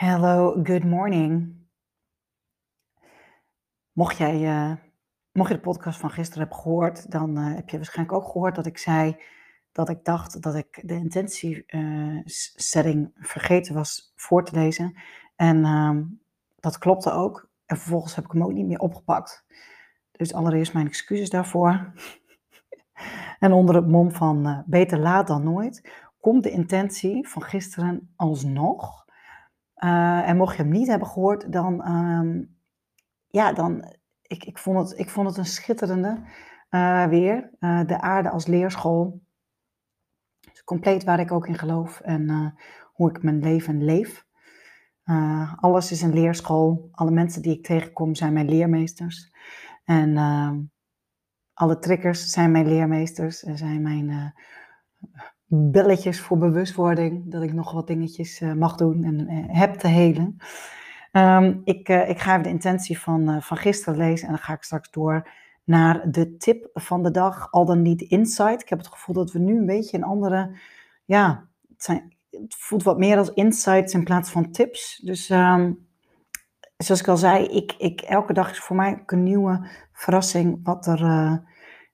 Hello, good morning. Mocht jij, uh, mocht je de podcast van gisteren hebben gehoord, dan uh, heb je waarschijnlijk ook gehoord dat ik zei dat ik dacht dat ik de intentiesetting uh, vergeten was voor te lezen. En ehm, dat klopte ook. En vervolgens heb ik hem ook niet meer opgepakt. Dus allereerst mijn excuses daarvoor. en onder het mom van eh, beter laat dan nooit, komt de intentie van gisteren alsnog. Uh, en mocht je hem niet hebben gehoord, dan, uh, ja, dan, ik, ik, vond het, ik vond het een schitterende uh, weer. Uh, de aarde als leerschool. Dus compleet waar ik ook in geloof en hoe ik mijn leven leef. alles is een leerschool. Alle mensen die ik tegenkom zijn mijn leermeesters. En ehm, alle triggers zijn mijn leermeesters en zijn mijn belletjes voor bewustwording. Dat ik nog wat dingetjes uh, mag doen en uh, heb te helen. Um, ik, uh, ik ga even de intentie van, van gisteren lezen en dan ga ik straks door naar de tip van de dag. Al dan niet insight. Ik heb het gevoel dat we nu een beetje een andere. Ja, het, zijn, het voelt wat meer als insights in plaats van tips. Dus um, zoals ik al zei, ik, ik, elke dag is voor mij een nieuwe verrassing wat er,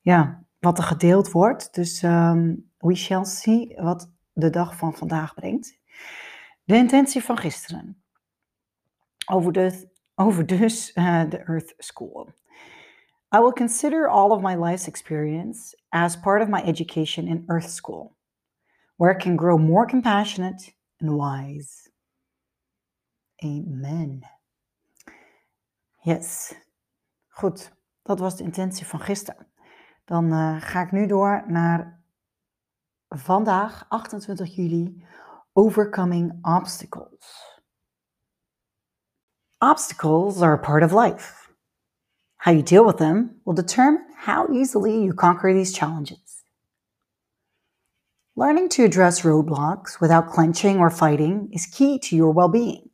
ja, wat er gedeeld wordt. Dus um, we shall see wat de dag van vandaag brengt. De intentie van gisteren. Over, de, over dus uh, de Earth School. I will consider all of my life's experience as part of my education in Earth School, where I can grow more compassionate and wise. Amen. Yes. Goed, dat was de intentie van gisteren. Dan uh, ga ik nu door naar vandaag, 28 juli, Overcoming Obstacles. Obstacles are a part of life. How you deal with them will determine how easily you conquer these challenges. Learning to address roadblocks without clenching or fighting is key to your well being.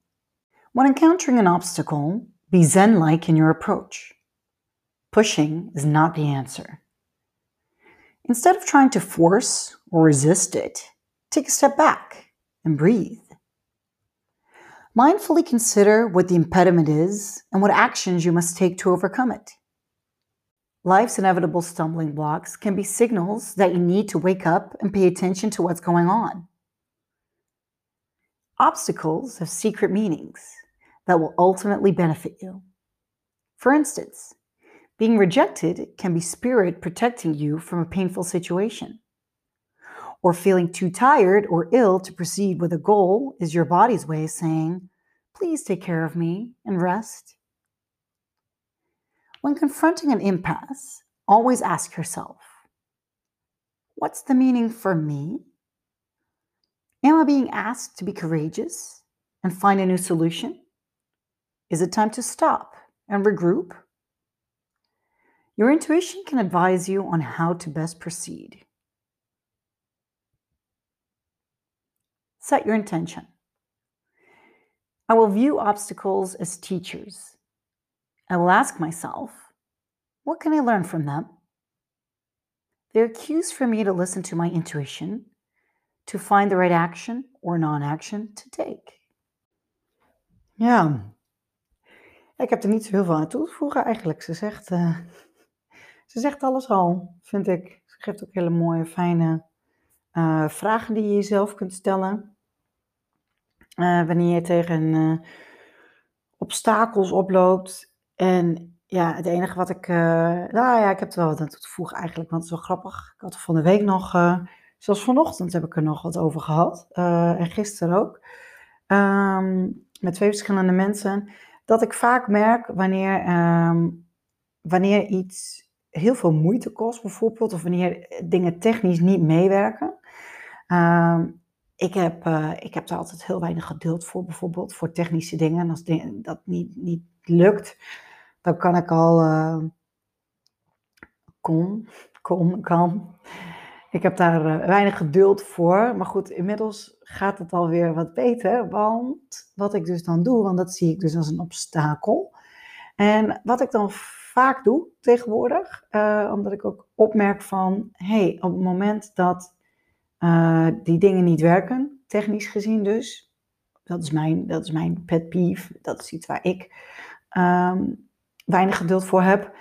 When encountering an obstacle, be Zen like in your approach. Pushing is not the answer. Instead of trying to force or resist it, take a step back and breathe. Mindfully consider what the impediment is and what actions you must take to overcome it. Life's inevitable stumbling blocks can be signals that you need to wake up and pay attention to what's going on. Obstacles have secret meanings that will ultimately benefit you. For instance, being rejected can be spirit protecting you from a painful situation. Or feeling too tired or ill to proceed with a goal is your body's way of saying, please take care of me and rest. When confronting an impasse, always ask yourself, what's the meaning for me? Am I being asked to be courageous and find a new solution? Is it time to stop and regroup? Your intuition can advise you on how to best proceed. Set your intention. I will view obstacles as teachers. I will ask myself, what can I learn from them? They're cues for me to listen to my intuition, to find the right action or non action to take. Ja, ik heb er niet zo heel veel aan toe te voegen eigenlijk. Ze zegt, uh, ze zegt alles al, vind ik. Ze geeft ook hele mooie, fijne uh, vragen die je jezelf kunt stellen. Uh, wanneer je tegen uh, obstakels oploopt. En ja, het enige wat ik. nou ja, ik heb er wel wat aan toe te voegen eigenlijk, want het is wel grappig. Ik had er van de week nog. zoals vanochtend heb ik er nog wat over gehad. en gisteren ook. Um, met twee verschillende mensen. Dat ik vaak merk wanneer, um, wanneer iets heel veel moeite kost, bijvoorbeeld, of wanneer dingen technisch niet meewerken. Uh, ik, heb, uh, ik heb daar altijd heel weinig geduld voor, bijvoorbeeld voor technische dingen. En als dat niet, niet lukt, dan kan ik al. Uh, kom, kom, kan. Ik heb daar weinig geduld voor. Maar goed, inmiddels gaat het alweer wat beter. Want wat ik dus dan doe, want dat zie ik dus als een obstakel. En wat ik dan vaak doe tegenwoordig, uh, omdat ik ook opmerk van, hey, op het moment dat uh, die dingen niet werken, technisch gezien dus, dat is mijn, dat is mijn pet peeve, dat is iets waar ik um, weinig geduld voor heb.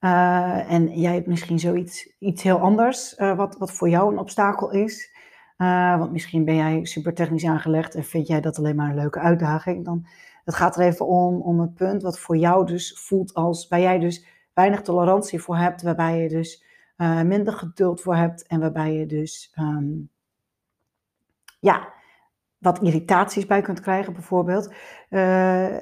Uh, en jij hebt misschien zoiets iets heel anders, wat, wat voor jou een obstakel is. Want misschien ben jij super technisch aangelegd en vind jij dat alleen maar een leuke uitdaging. Dan, het gaat er even om, om het punt wat voor jou dus voelt als, waar jij dus weinig tolerantie voor hebt, waarbij je dus uh, minder geduld voor hebt en waarbij je dus um, ja, wat irritaties bij kunt krijgen, bijvoorbeeld. Uh,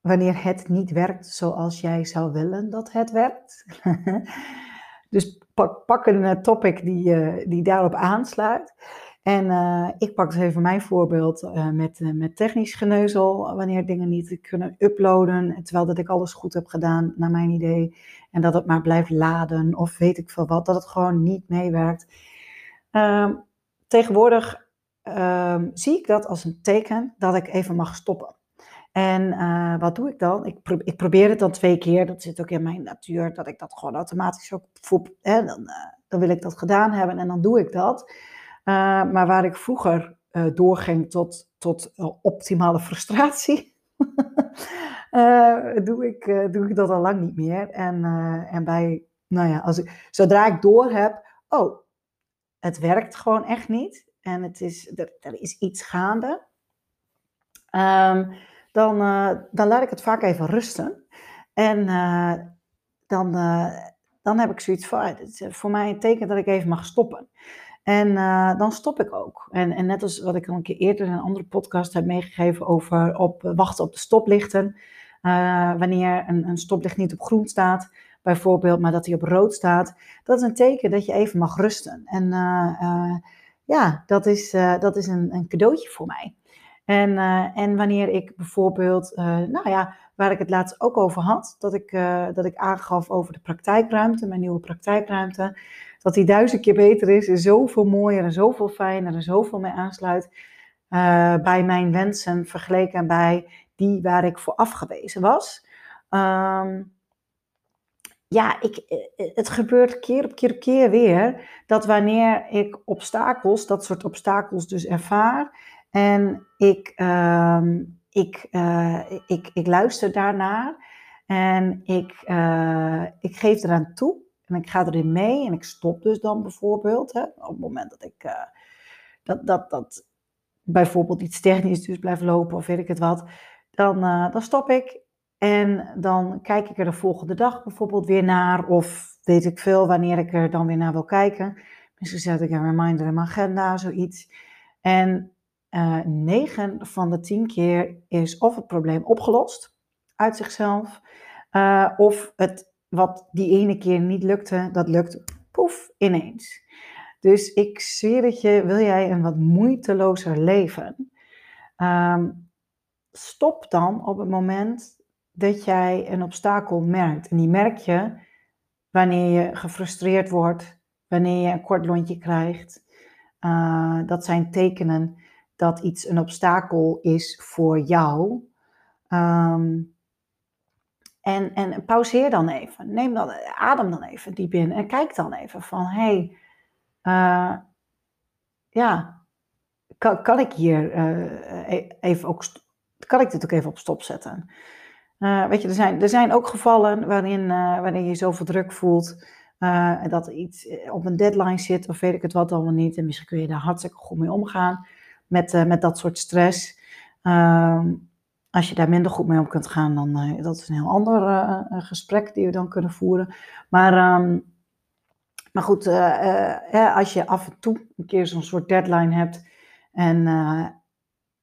wanneer het niet werkt zoals jij zou willen dat het werkt. dus pak, een topic die, uh, die daarop aansluit. En uh, ik pak dus even mijn voorbeeld uh, met, met technisch geneuzel, wanneer dingen niet kunnen uploaden, terwijl dat ik alles goed heb gedaan, naar mijn idee, en dat het maar blijft laden of weet ik veel wat, dat het gewoon niet meewerkt. Ehm, tegenwoordig um, zie ik dat als een teken dat ik even mag stoppen. En wat doe ik dan? Ik, ik, probeer het dan twee keer, dat zit ook in mijn natuur, dat ik dat gewoon automatisch ook hè, dan, dan wil ik dat gedaan hebben en dan doe ik dat. Uh, maar waar ik vroeger doorging tot, tot optimale frustratie, doe, ik, doe ik dat al lang niet meer. En, en bij, nou ja, als ik, zodra ik door heb, oh, het werkt gewoon echt niet. En het is, er, er is iets gaande. Um, dan, dan laat ik het vaak even rusten. En dan, dan heb ik zoiets van, het is voor mij een teken dat ik even mag stoppen. En dan stop ik ook. En, en net als wat ik al een keer eerder in een andere podcast heb meegegeven over op, wachten op de stoplichten. Wanneer een, een, stoplicht niet op groen staat, bijvoorbeeld, maar dat hij op rood staat. Dat is een teken dat je even mag rusten. En ja, dat is, dat is een, een, cadeautje voor mij. En, en wanneer ik bijvoorbeeld, nou ja, waar ik het laatst ook over had, dat ik, dat ik aangaf over de praktijkruimte, mijn nieuwe praktijkruimte dat die duizend keer beter is, is zoveel mooier en zoveel fijner en zoveel meer aansluit bij mijn wensen vergeleken bij die waar ik voor afgewezen was. Um, ja, ik, eh, het gebeurt keer op keer op keer weer dat wanneer ik obstakels, dat soort obstakels dus ervaar en ik, um, ik, uh, ik, ik luister daarnaar en ik, uh, ik geef eraan toe en ik ga erin mee en ik stop dus dan bijvoorbeeld. Hè, op het moment dat ik uh, dat, dat, dat bijvoorbeeld iets technisch dus blijft lopen of weet ik het wat. Dan, dan stop ik en dan kijk ik er de volgende dag bijvoorbeeld weer naar. Of weet ik veel wanneer ik er dan weer naar wil kijken. Misschien zet ik een reminder in mijn agenda, zoiets. En uh, 9 van de 10 keer is of het probleem opgelost uit zichzelf. Uh, of het wat die ene keer niet lukte, dat lukt poef ineens. Dus ik zweer het je, wil jij een wat moeitelozer leven? Um, stop dan op het moment dat jij een obstakel merkt. En die merk je wanneer je gefrustreerd wordt, wanneer je een kort lontje krijgt. Uh, dat zijn tekenen dat iets een obstakel is voor jou. Um, en, en pauzeer dan even. Neem dan, adem dan even diep in. En kijk dan even van, hé, hey, uh, ja, kan, kan ik hier uh, even ook, kan ik dit ook even op stop zetten? Uh, weet je, er zijn, er zijn ook gevallen waarin, waarin je zoveel druk voelt. en dat iets op een deadline zit of weet ik het wat allemaal niet. En misschien kun je daar hartstikke goed mee omgaan met, met dat soort stress. Ehm, als je daar minder goed mee om kunt gaan, dan uh, dat is een heel ander uh, gesprek die we dan kunnen voeren. Maar, um, maar goed, uh, als je af en toe een keer zo'n soort deadline hebt en,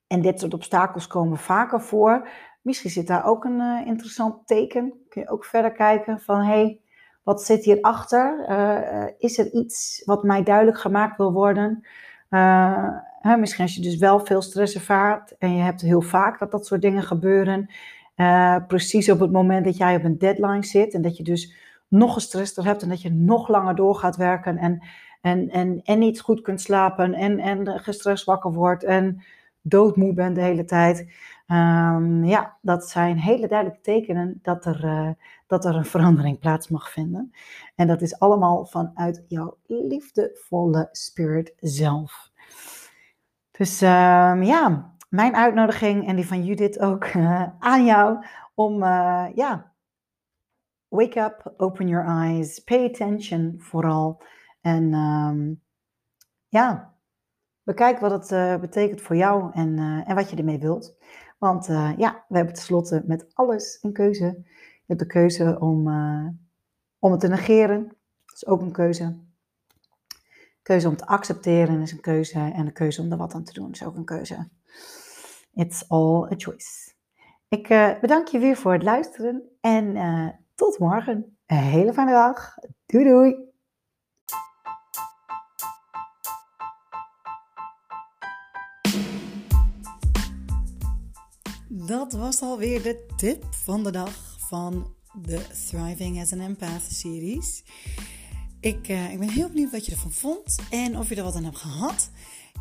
en dit soort obstakels komen vaker voor, misschien zit daar ook een interessant teken. Kun je ook verder kijken van hé, hey, wat zit hierachter? is er iets wat mij duidelijk gemaakt wil worden? Uh, misschien als je dus wel veel stress ervaart en je hebt heel vaak dat dat soort dingen gebeuren. Uh, precies op het moment dat jij op een deadline zit en dat je dus nog gestrester hebt en dat je nog langer door gaat werken en, en, en, en niet goed kunt slapen en, en gestrest wakker wordt en doodmoe bent de hele tijd. Um, ja, dat zijn hele duidelijke tekenen dat er, uh, dat er een verandering plaats mag vinden. En dat is allemaal vanuit jouw liefdevolle spirit zelf. Dus um, ja, mijn uitnodiging en die van Judith ook uh, aan jou om uh, ja, wake up, open your eyes, pay attention vooral. En um, ja, bekijk wat het uh, betekent voor jou en, en wat je ermee wilt. Want uh, ja, we hebben tenslotte met alles een keuze. Je hebt de keuze om, om het te negeren. Dat is ook een keuze. Keuze om te accepteren is een keuze. En de keuze om er wat aan te doen is ook een keuze. It's all a choice. Ik bedank je weer voor het luisteren. En tot morgen. Een hele fijne dag. Doei doei. Dat was alweer de tip van de dag van de Thriving as an Empath series. Ik, uh, ik ben heel benieuwd wat je ervan vond en of je er wat aan hebt gehad.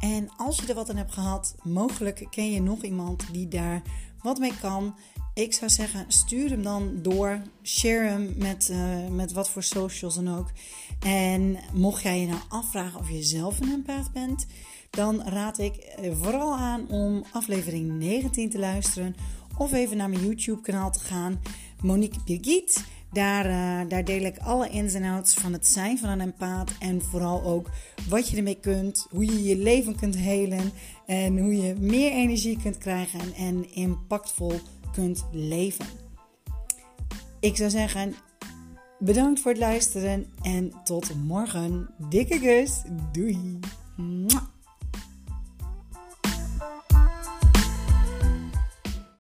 En als je er wat aan hebt gehad, mogelijk ken je nog iemand die daar wat mee kan. Ik zou zeggen, stuur hem dan door. Share hem met, uh, met wat voor socials dan ook. En mocht jij je nou afvragen of je zelf een empath bent, dan raad ik eh, vooral aan om aflevering 19 te luisteren. Of even naar mijn YouTube kanaal te gaan. Monique Birgit. Daar, uh, daar deel ik alle ins en outs van het zijn van een empaat. En vooral ook wat je ermee kunt. Hoe je je leven kunt helen. En hoe je meer energie kunt krijgen. En impactvol kunt leven. Ik zou zeggen, bedankt voor het luisteren. En tot morgen. Dikke kus. Doei.